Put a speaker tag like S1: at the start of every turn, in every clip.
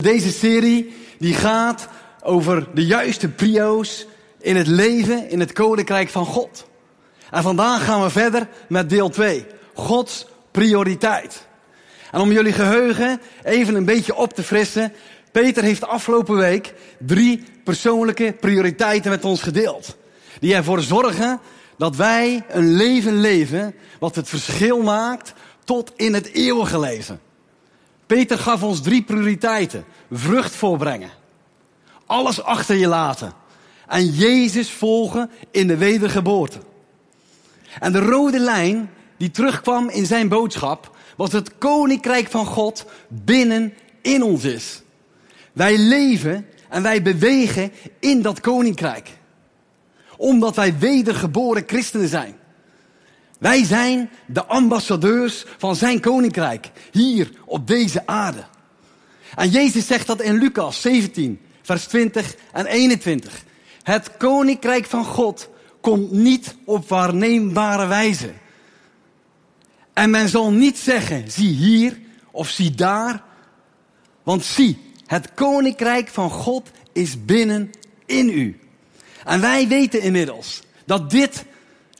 S1: Deze serie die gaat over de juiste prio's in het leven in het koninkrijk van God. En vandaag gaan we verder met deel 2. Gods prioriteit. En om jullie geheugen even een beetje op te frissen. Peter heeft afgelopen week drie persoonlijke prioriteiten met ons gedeeld. Die ervoor zorgen dat wij een leven leven wat het verschil maakt tot in het eeuwige leven. Peter gaf ons drie prioriteiten. Vrucht voorbrengen. Alles achter je laten. En Jezus volgen in de wedergeboorte. En de rode lijn die terugkwam in zijn boodschap was het koninkrijk van God binnen in ons is. Wij leven en wij bewegen in dat koninkrijk. Omdat wij wedergeboren christenen zijn. Wij zijn de ambassadeurs van zijn koninkrijk hier op deze aarde. En Jezus zegt dat in Lucas 17, vers 20 en 21. Het koninkrijk van God komt niet op waarneembare wijze. En men zal niet zeggen, zie hier of zie daar. Want zie, het koninkrijk van God is binnen in u. En wij weten inmiddels dat dit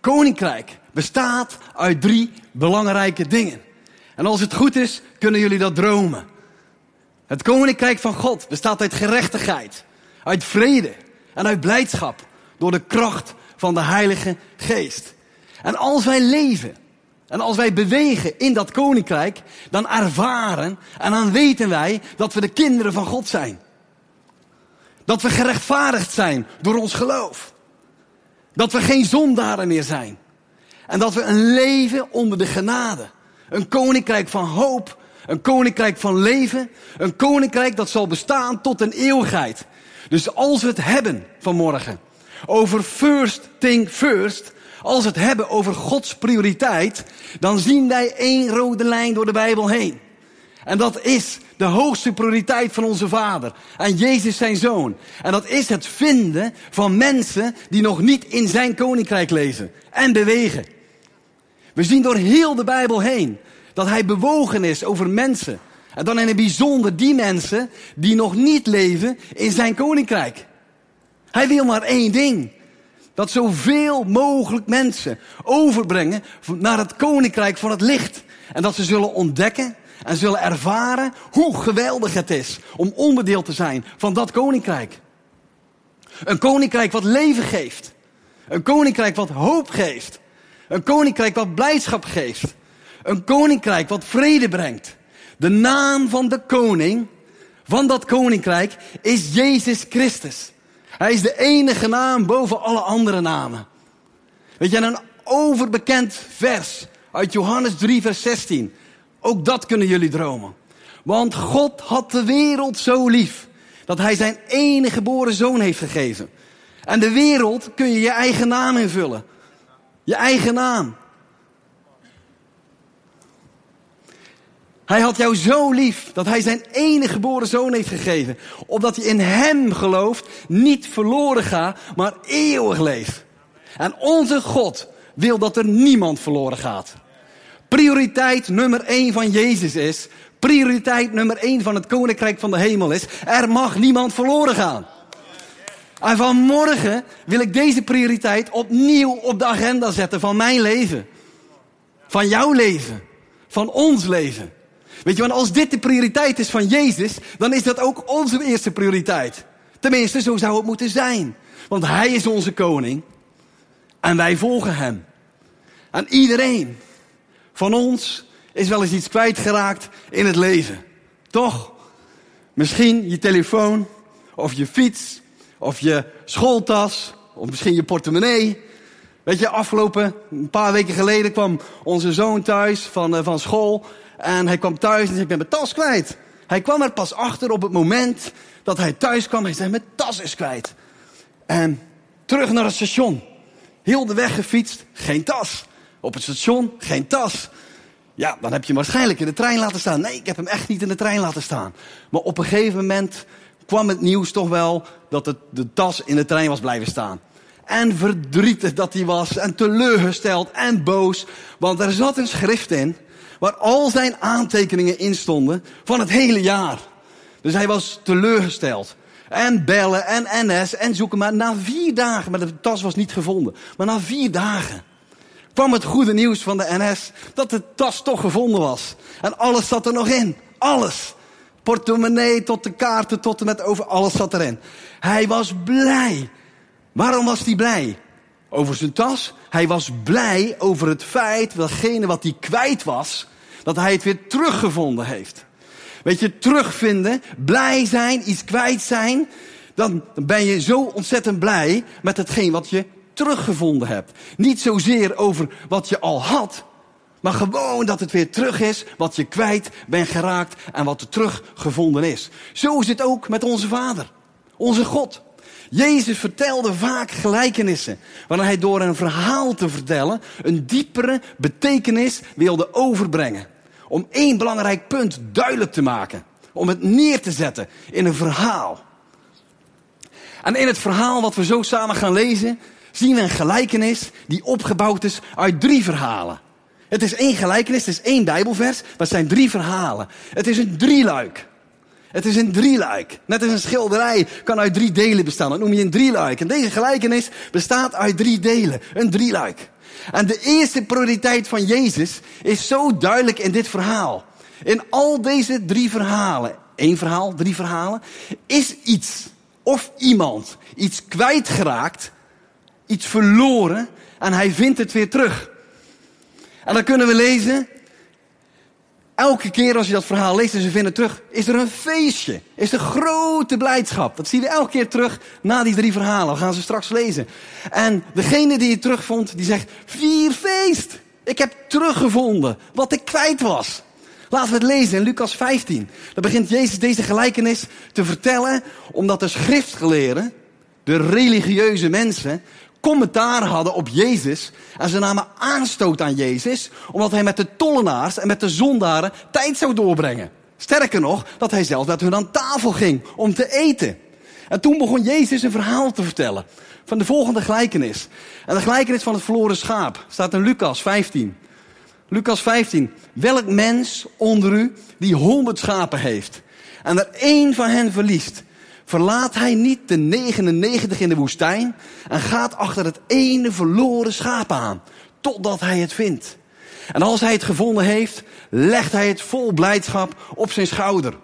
S1: koninkrijk bestaat uit drie belangrijke dingen. En als het goed is, kunnen jullie dat dromen. Het koninkrijk van God bestaat uit gerechtigheid, uit vrede en uit blijdschap door de kracht van de Heilige Geest. En als wij leven en als wij bewegen in dat koninkrijk, dan ervaren en dan weten wij dat we de kinderen van God zijn. Dat we gerechtvaardigd zijn door ons geloof. Dat we geen zondaren meer zijn. En dat we een leven onder de genade. Een koninkrijk van hoop. Een koninkrijk van leven. Een koninkrijk dat zal bestaan tot een eeuwigheid. Dus als we het hebben vanmorgen over first thing first. Als we het hebben over Gods prioriteit. Dan zien wij één rode lijn door de Bijbel heen. En dat is de hoogste prioriteit van onze Vader. En Jezus zijn Zoon. En dat is het vinden van mensen die nog niet in zijn koninkrijk lezen en bewegen. We zien door heel de Bijbel heen dat hij bewogen is over mensen. En dan in het bijzonder die mensen die nog niet leven in zijn koninkrijk. Hij wil maar één ding. Dat zoveel mogelijk mensen overbrengen naar het koninkrijk van het licht. En dat ze zullen ontdekken en zullen ervaren hoe geweldig het is om onderdeel te zijn van dat koninkrijk. Een koninkrijk wat leven geeft. Een koninkrijk wat hoop geeft. Een koninkrijk wat blijdschap geeft. Een koninkrijk wat vrede brengt. De naam van de koning van dat koninkrijk is Jezus Christus. Hij is de enige naam boven alle andere namen. Weet je, een overbekend vers uit Johannes 3, vers 16. Ook dat kunnen jullie dromen. Want God had de wereld zo lief dat hij zijn enige geboren zoon heeft gegeven. En de wereld kun je je eigen naam invullen. Je eigen naam. Hij had jou zo lief dat hij zijn enige geboren zoon heeft gegeven. Opdat hij in hem gelooft, niet verloren gaat, maar eeuwig leeft. En onze God wil dat er niemand verloren gaat. Prioriteit nummer één van Jezus is, prioriteit nummer één van het koninkrijk van de hemel is, er mag niemand verloren gaan. En vanmorgen wil ik deze prioriteit opnieuw op de agenda zetten van mijn leven. Van jouw leven. Van ons leven. Weet je, want als dit de prioriteit is van Jezus, dan is dat ook onze eerste prioriteit. Tenminste, zo zou het moeten zijn. Want Hij is onze koning. En wij volgen Hem. En iedereen van ons is wel eens iets kwijtgeraakt in het leven. Toch? Misschien je telefoon of je fiets of je schooltas, of misschien je portemonnee. Weet je, afgelopen, een paar weken geleden kwam onze zoon thuis van, uh, van school. En hij kwam thuis en zei, ik ben mijn tas kwijt. Hij kwam er pas achter op het moment dat hij thuis kwam. Hij zei, mijn tas is kwijt. En terug naar het station. Heel de weg gefietst, geen tas. Op het station, geen tas. Ja, dan heb je hem waarschijnlijk in de trein laten staan. Nee, ik heb hem echt niet in de trein laten staan. Maar op een gegeven moment kwam het nieuws toch wel dat de tas in de trein was blijven staan. En verdrietig dat hij was, en teleurgesteld en boos. Want er zat een schrift in, waar al zijn aantekeningen in stonden van het hele jaar. Dus hij was teleurgesteld. En bellen en NS en zoeken. Maar na vier dagen, maar de tas was niet gevonden. Maar na vier dagen kwam het goede nieuws van de NS dat de tas toch gevonden was. En alles zat er nog in. Alles. Portemonnee tot de kaarten tot en met over alles zat erin. Hij was blij. Waarom was hij blij? Over zijn tas. Hij was blij over het feit, datgene wat hij kwijt was, dat hij het weer teruggevonden heeft. Weet je, terugvinden, blij zijn, iets kwijt zijn, dan ben je zo ontzettend blij met hetgeen wat je teruggevonden hebt. Niet zozeer over wat je al had, maar gewoon dat het weer terug is wat je kwijt bent geraakt en wat er teruggevonden is. Zo is het ook met onze Vader, onze God. Jezus vertelde vaak gelijkenissen, waarin hij door een verhaal te vertellen een diepere betekenis wilde overbrengen. Om één belangrijk punt duidelijk te maken. Om het neer te zetten in een verhaal. En in het verhaal wat we zo samen gaan lezen, zien we een gelijkenis die opgebouwd is uit drie verhalen. Het is één gelijkenis, het is één Bijbelvers, maar het zijn drie verhalen. Het is een drieluik. Het is een drieluik. Net als een schilderij kan uit drie delen bestaan. Dat noem je een drieluik. En deze gelijkenis bestaat uit drie delen. Een drieluik. En de eerste prioriteit van Jezus is zo duidelijk in dit verhaal. In al deze drie verhalen, één verhaal, drie verhalen, is iets of iemand iets kwijtgeraakt, iets verloren en hij vindt het weer terug. En dan kunnen we lezen, elke keer als je dat verhaal leest en ze vinden terug, is er een feestje. Is er grote blijdschap. Dat zien we elke keer terug na die drie verhalen. We gaan ze straks lezen. En degene die het terugvond, die zegt, vier feest. Ik heb teruggevonden wat ik kwijt was. Laten we het lezen in Lucas 15. Dan begint Jezus deze gelijkenis te vertellen, omdat de schriftgeleerden, de religieuze mensen, commentaar hadden op Jezus. En ze namen aanstoot aan Jezus, omdat hij met de tollenaars en met de zondaren tijd zou doorbrengen. Sterker nog, dat hij zelfs met hun aan tafel ging om te eten. En toen begon Jezus een verhaal te vertellen van de volgende gelijkenis. En de gelijkenis van het verloren schaap staat in Lucas 15. Lucas 15. Welk mens onder u die honderd schapen heeft en er één van hen verliest, verlaat hij niet de 99 in de woestijn en gaat achter het ene verloren schaap aan, totdat hij het vindt. En als hij het gevonden heeft, legt hij het vol blijdschap op zijn schouder.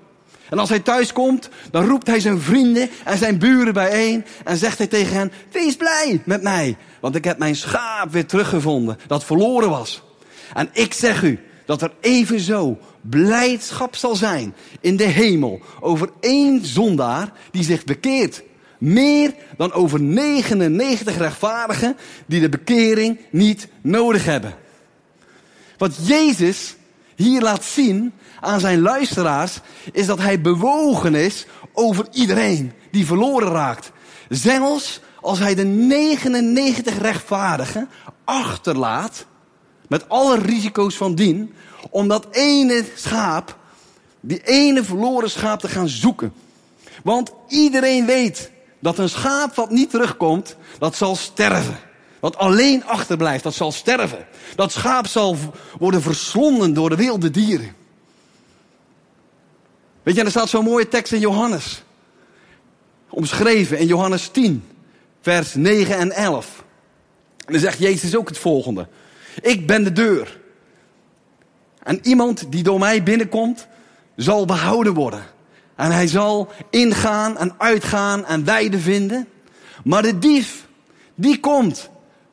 S1: En als hij thuis komt, dan roept hij zijn vrienden en zijn buren bijeen en zegt hij tegen hen, wees blij met mij, want ik heb mijn schaap weer teruggevonden dat verloren was. En ik zeg u dat er evenzo blijdschap zal zijn in de hemel over één zondaar die zich bekeert. Meer dan over 99 rechtvaardigen die de bekering niet nodig hebben. Wat Jezus hier laat zien aan zijn luisteraars is dat hij bewogen is over iedereen die verloren raakt. Zelfs als hij de 99 rechtvaardigen achterlaat, met alle risico's van dien, om dat ene schaap, die ene verloren schaap te gaan zoeken. Want iedereen weet dat een schaap wat niet terugkomt, dat zal sterven. Wat alleen achterblijft, dat zal sterven. Dat schaap zal worden verslonden door de wilde dieren. Weet je, er staat zo'n mooie tekst in Johannes. Omschreven in Johannes 10, vers 9 en 11. En dan zegt Jezus ook het volgende. Ik ben de deur. En iemand die door mij binnenkomt, zal behouden worden. En hij zal ingaan en uitgaan en weide vinden. Maar de dief, die komt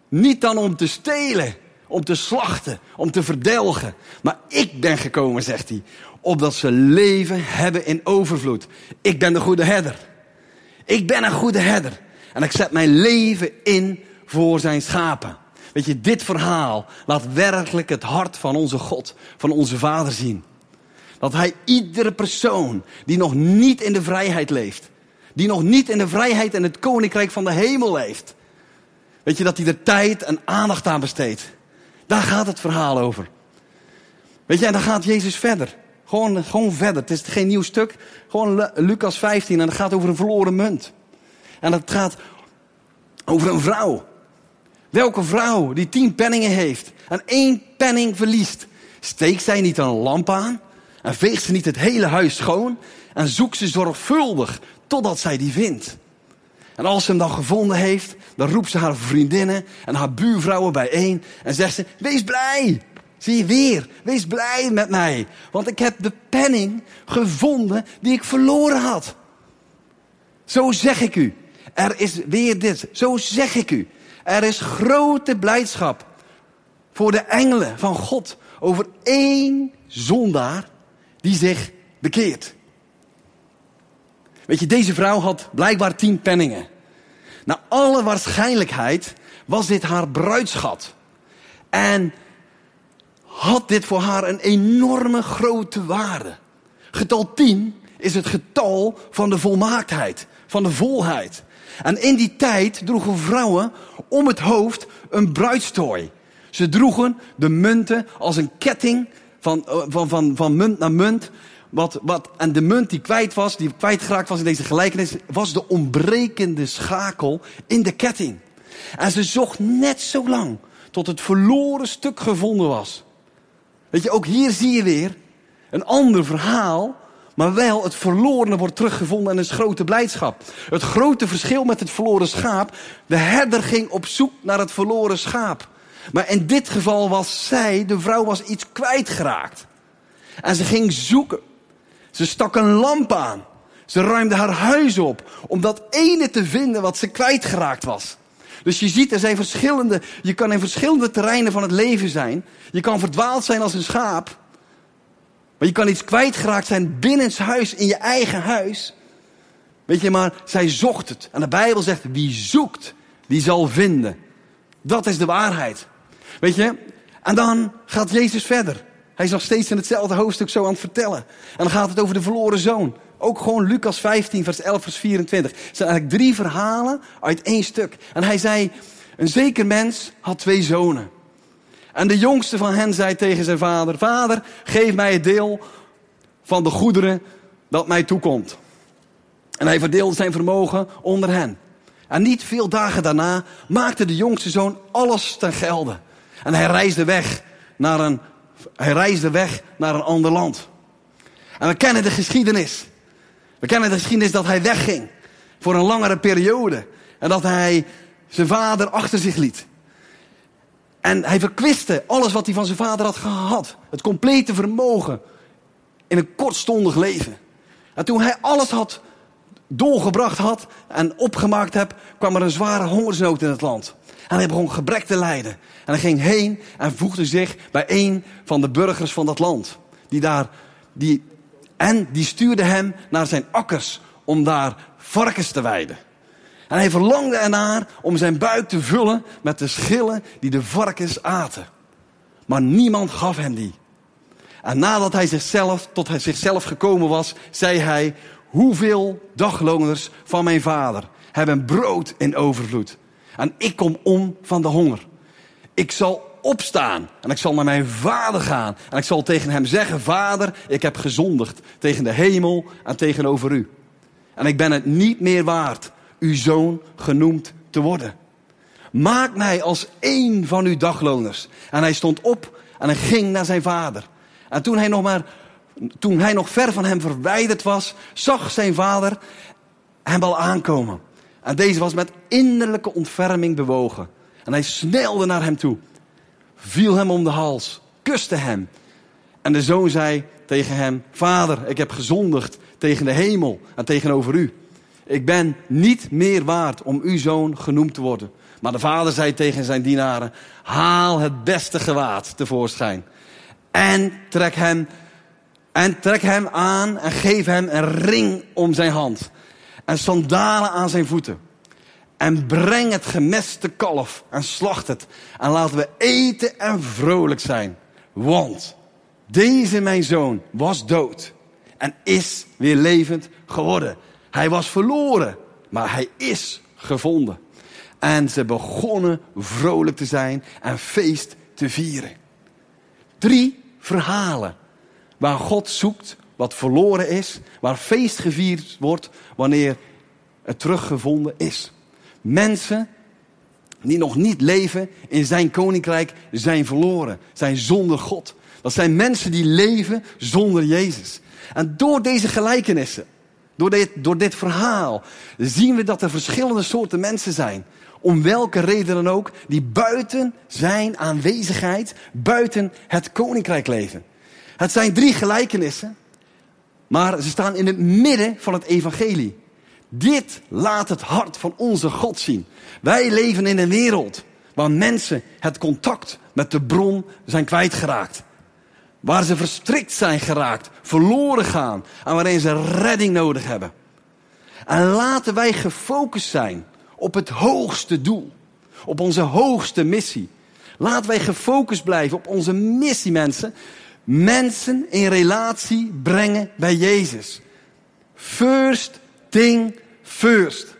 S1: niet dan om te stelen, om te slachten, om te verdelgen. Maar ik ben gekomen, zegt hij, opdat ze leven hebben in overvloed. Ik ben de goede herder. Ik ben een goede herder. En ik zet mijn leven in voor zijn schapen. Weet je, dit verhaal laat werkelijk het hart van onze God, van onze Vader zien. Dat Hij iedere persoon die nog niet in de vrijheid leeft, die nog niet in de vrijheid en het koninkrijk van de hemel leeft, weet je, dat hij er tijd en aandacht aan besteedt. Daar gaat het verhaal over. Weet je, en dan gaat Jezus verder. Gewoon, gewoon verder. Het is geen nieuw stuk. Gewoon Lucas 15 en het gaat over een verloren munt. En het gaat over een vrouw Welke vrouw die tien penningen heeft en één penning verliest, steekt zij niet een lamp aan En veegt ze niet het hele huis schoon en zoekt ze zorgvuldig totdat zij die vindt. En als ze hem dan gevonden heeft, dan roept ze haar vriendinnen en haar buurvrouwen bijeen en zegt ze, wees blij. Zie je weer, wees blij met mij, want ik heb de penning gevonden die ik verloren had. Zo zeg ik u, er is weer dit, zo zeg ik u, er is grote blijdschap voor de engelen van God over één zondaar die zich bekeert. Weet je, deze vrouw had blijkbaar tien penningen. Naar alle waarschijnlijkheid was dit haar bruidschat. En had dit voor haar een enorme grote waarde. Getal 10 is het getal van de volmaaktheid, van de volheid. En in die tijd droegen vrouwen om het hoofd een bruidstooi. Ze droegen de munten als een ketting van, eh, van, van, van munt naar munt. Wat, wat, en de munt die kwijt was, die kwijtgeraakt was in deze gelijkenis, was de ontbrekende schakel in de ketting. En ze zocht net zo lang tot het verloren stuk gevonden was. Weet je, ook hier zie je weer een ander verhaal, maar wel het verlorene wordt teruggevonden en is grote blijdschap. Het grote verschil met het verloren schaap, de herder ging op zoek naar het verloren schaap. Maar in dit geval was zij, de vrouw was iets kwijtgeraakt. En ze ging zoeken. Ze stak een lamp aan. Ze ruimde haar huis op om dat ene te vinden wat ze kwijtgeraakt was. Dus je ziet, er zijn verschillende, je kan in verschillende terreinen van het leven zijn. Je kan verdwaald zijn als een schaap. Maar je kan iets kwijtgeraakt zijn binnen het huis, in je eigen huis. Weet je, maar zij zocht het. En de Bijbel zegt, wie zoekt, die zal vinden. Dat is de waarheid. Weet je? En dan gaat Jezus verder. Hij is nog steeds in hetzelfde hoofdstuk zo aan het vertellen. En dan gaat het over de verloren zoon. Ook gewoon Lucas 15, vers 11, vers 24. Het zijn eigenlijk drie verhalen uit één stuk. En hij zei, een zeker mens had twee zonen. En de jongste van hen zei tegen zijn vader, vader, geef mij het deel van de goederen dat mij toekomt. En hij verdeelde zijn vermogen onder hen. En niet veel dagen daarna maakte de jongste zoon alles ten gelde. En hij reisde weg naar een, hij reisde weg naar een ander land. En we kennen de geschiedenis. We kennen de geschiedenis dat hij wegging voor een langere periode. En dat hij zijn vader achter zich liet. En hij verkwiste alles wat hij van zijn vader had gehad. Het complete vermogen in een kortstondig leven. En toen hij alles had doorgebracht had en opgemaakt heb, kwam er een zware hongersnood in het land. En hij begon gebrek te lijden. En hij ging heen en voegde zich bij een van de burgers van dat land. Die daar, die, en die stuurde hem naar zijn akkers om daar varkens te weiden. En hij verlangde ernaar om zijn buik te vullen met de schillen die de varkens aten. Maar niemand gaf hem die. En nadat hij zichzelf, tot hij zichzelf gekomen was, zei hij, hoeveel dagloners van mijn vader hebben brood in overvloed. En ik kom om van de honger. Ik zal opstaan en ik zal naar mijn vader gaan. En ik zal tegen hem zeggen, vader, ik heb gezondigd tegen de hemel en tegenover u. En ik ben het niet meer waard uw zoon genoemd te worden. Maak mij als één van uw dagloners. En hij stond op en ging naar zijn vader. En toen hij nog maar, toen hij nog ver van hem verwijderd was, zag zijn vader hem al aankomen. En deze was met innerlijke ontferming bewogen. En hij snelde naar hem toe, viel hem om de hals, kuste hem. En de zoon zei tegen hem: Vader, ik heb gezondigd tegen de hemel en tegenover u. Ik ben niet meer waard om uw zoon genoemd te worden. Maar de vader zei tegen zijn dienaren: Haal het beste gewaad tevoorschijn. En trek hem, en trek hem aan en geef hem een ring om zijn hand. En sandalen aan zijn voeten. En breng het gemeste kalf en slacht het. En laten we eten en vrolijk zijn. Want deze mijn zoon was dood en is weer levend geworden. Hij was verloren, maar hij is gevonden. En ze begonnen vrolijk te zijn en feest te vieren. Drie verhalen waar God zoekt wat verloren is, waar feest gevierd wordt wanneer het teruggevonden is. Mensen die nog niet leven in zijn koninkrijk zijn verloren, zijn zonder God. Dat zijn mensen die leven zonder Jezus. En door deze gelijkenissen, door dit, door dit verhaal, zien we dat er verschillende soorten mensen zijn. Om welke reden dan ook, die buiten zijn aanwezigheid, buiten het koninkrijk leven. Het zijn drie gelijkenissen, maar ze staan in het midden van het evangelie. Dit laat het hart van onze God zien. Wij leven in een wereld waar mensen het contact met de bron zijn kwijtgeraakt. Waar ze verstrikt zijn geraakt, verloren gaan en waarin ze redding nodig hebben. En laten wij gefocust zijn op het hoogste doel, op onze hoogste missie. Laten wij gefocust blijven op onze missie, mensen. Mensen in relatie brengen bij Jezus. First thing first.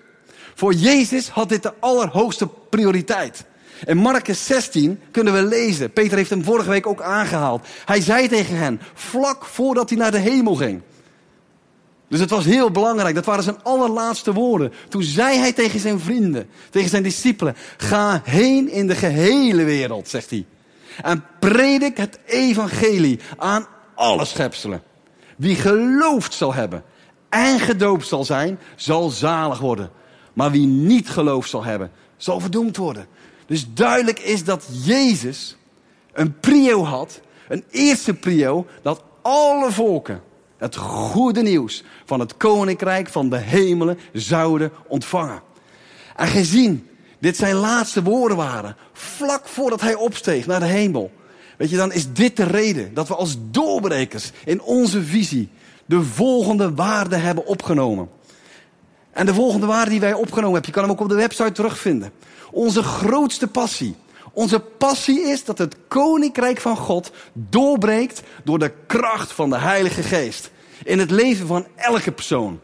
S1: Voor Jezus had dit de allerhoogste prioriteit. In Marcus 16 kunnen we lezen, Peter heeft hem vorige week ook aangehaald. Hij zei tegen hen, vlak voordat hij naar de hemel ging. Dus het was heel belangrijk, dat waren zijn allerlaatste woorden. Toen zei hij tegen zijn vrienden, tegen zijn discipelen, ga heen in de gehele wereld, zegt hij. En predik het evangelie aan alle schepselen. Wie geloofd zal hebben en gedoopt zal zijn, zal zalig worden. Maar wie niet geloofd zal hebben, zal verdoemd worden. Dus duidelijk is dat Jezus een prio had, een eerste prio, dat alle volken het goede nieuws van het koninkrijk van de hemelen zouden ontvangen. En gezien dit zijn laatste woorden waren, vlak voordat hij opsteeg naar de hemel, weet je, dan is dit de reden dat we als doorbrekers in onze visie de volgende waarde hebben opgenomen. En de volgende waarde die wij opgenomen hebben, je kan hem ook op de website terugvinden. Onze grootste passie. Onze passie is dat het koninkrijk van God doorbreekt door de kracht van de Heilige Geest. In het leven van elke persoon.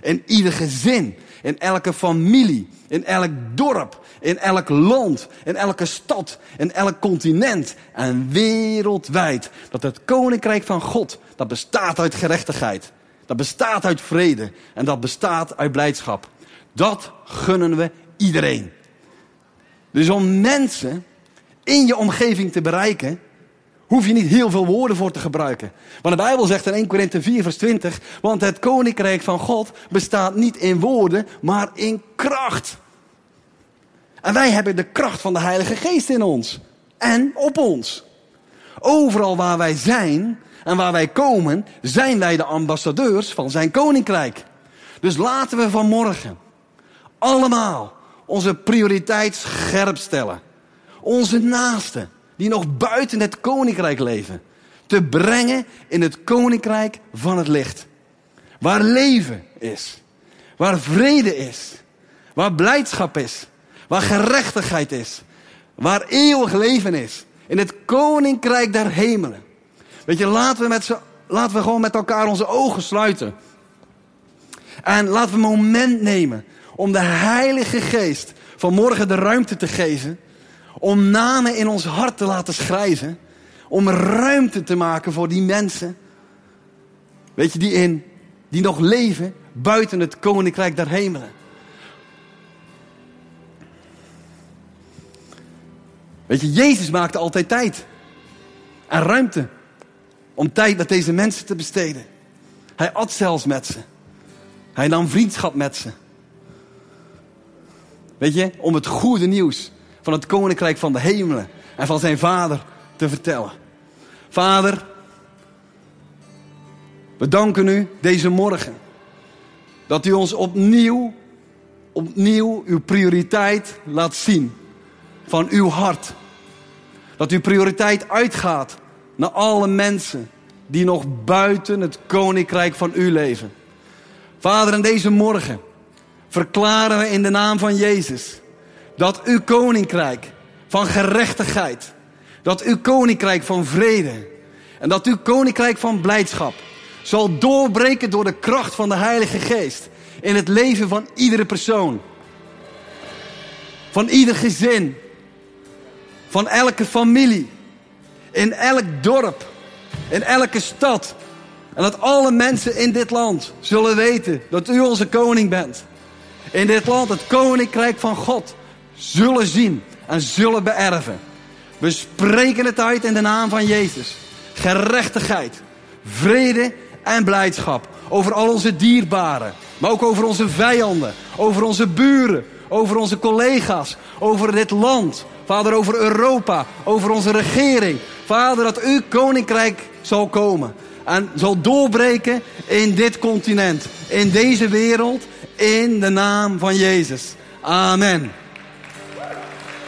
S1: In ieder gezin. In elke familie. In elk dorp. In elk land. In elke stad. In elk continent. En wereldwijd. Dat het koninkrijk van God, dat bestaat uit gerechtigheid. Dat bestaat uit vrede. En dat bestaat uit blijdschap. Dat gunnen we iedereen. Dus om mensen in je omgeving te bereiken, hoef je niet heel veel woorden voor te gebruiken. Want de Bijbel zegt in 1 Korinthe 4 vers 20, want het koninkrijk van God bestaat niet in woorden, maar in kracht. En wij hebben de kracht van de Heilige Geest in ons. En op ons. Overal waar wij zijn en waar wij komen, zijn wij de ambassadeurs van zijn koninkrijk. Dus laten we vanmorgen allemaal onze prioriteit scherp stellen. Onze naasten, die nog buiten het koninkrijk leven, te brengen in het koninkrijk van het licht. Waar leven is, waar vrede is, waar blijdschap is, waar gerechtigheid is, waar eeuwig leven is. In het koninkrijk der hemelen. Weet je, laten we, met laten we gewoon met elkaar onze ogen sluiten. En laten we een moment nemen om de Heilige Geest vanmorgen de ruimte te geven om namen in ons hart te laten schrijven. Om ruimte te maken voor die mensen. Weet je, die, in, die nog leven buiten het koninkrijk der hemelen. Weet je, Jezus maakte altijd tijd. En ruimte. Om tijd met deze mensen te besteden. Hij at zelfs met ze. Hij nam vriendschap met ze. Weet je, om het goede nieuws van het koninkrijk van de hemelen en van zijn vader te vertellen. Vader, we danken u deze morgen dat u ons opnieuw, opnieuw uw prioriteit laat zien van uw hart. Dat uw prioriteit uitgaat naar alle mensen die nog buiten het koninkrijk van u leven. Vader, in deze morgen verklaren we in de naam van Jezus dat uw koninkrijk van gerechtigheid, dat uw koninkrijk van vrede en dat uw koninkrijk van blijdschap zal doorbreken door de kracht van de Heilige Geest in het leven van iedere persoon, van ieder gezin, van elke familie, in elk dorp, in elke stad. En dat alle mensen in dit land zullen weten dat u onze koning bent in dit land het koninkrijk van God zullen zien en zullen beërven. We spreken het uit in de naam van Jezus. gerechtigheid, vrede en blijdschap. Over al onze dierbaren, maar ook over onze vijanden, over onze buren, over onze collega's, over dit land. Vader, over Europa, over onze regering. Vader, dat uw koninkrijk zal komen. En zal doorbreken in dit continent, in deze wereld, in de naam van Jezus. Amen.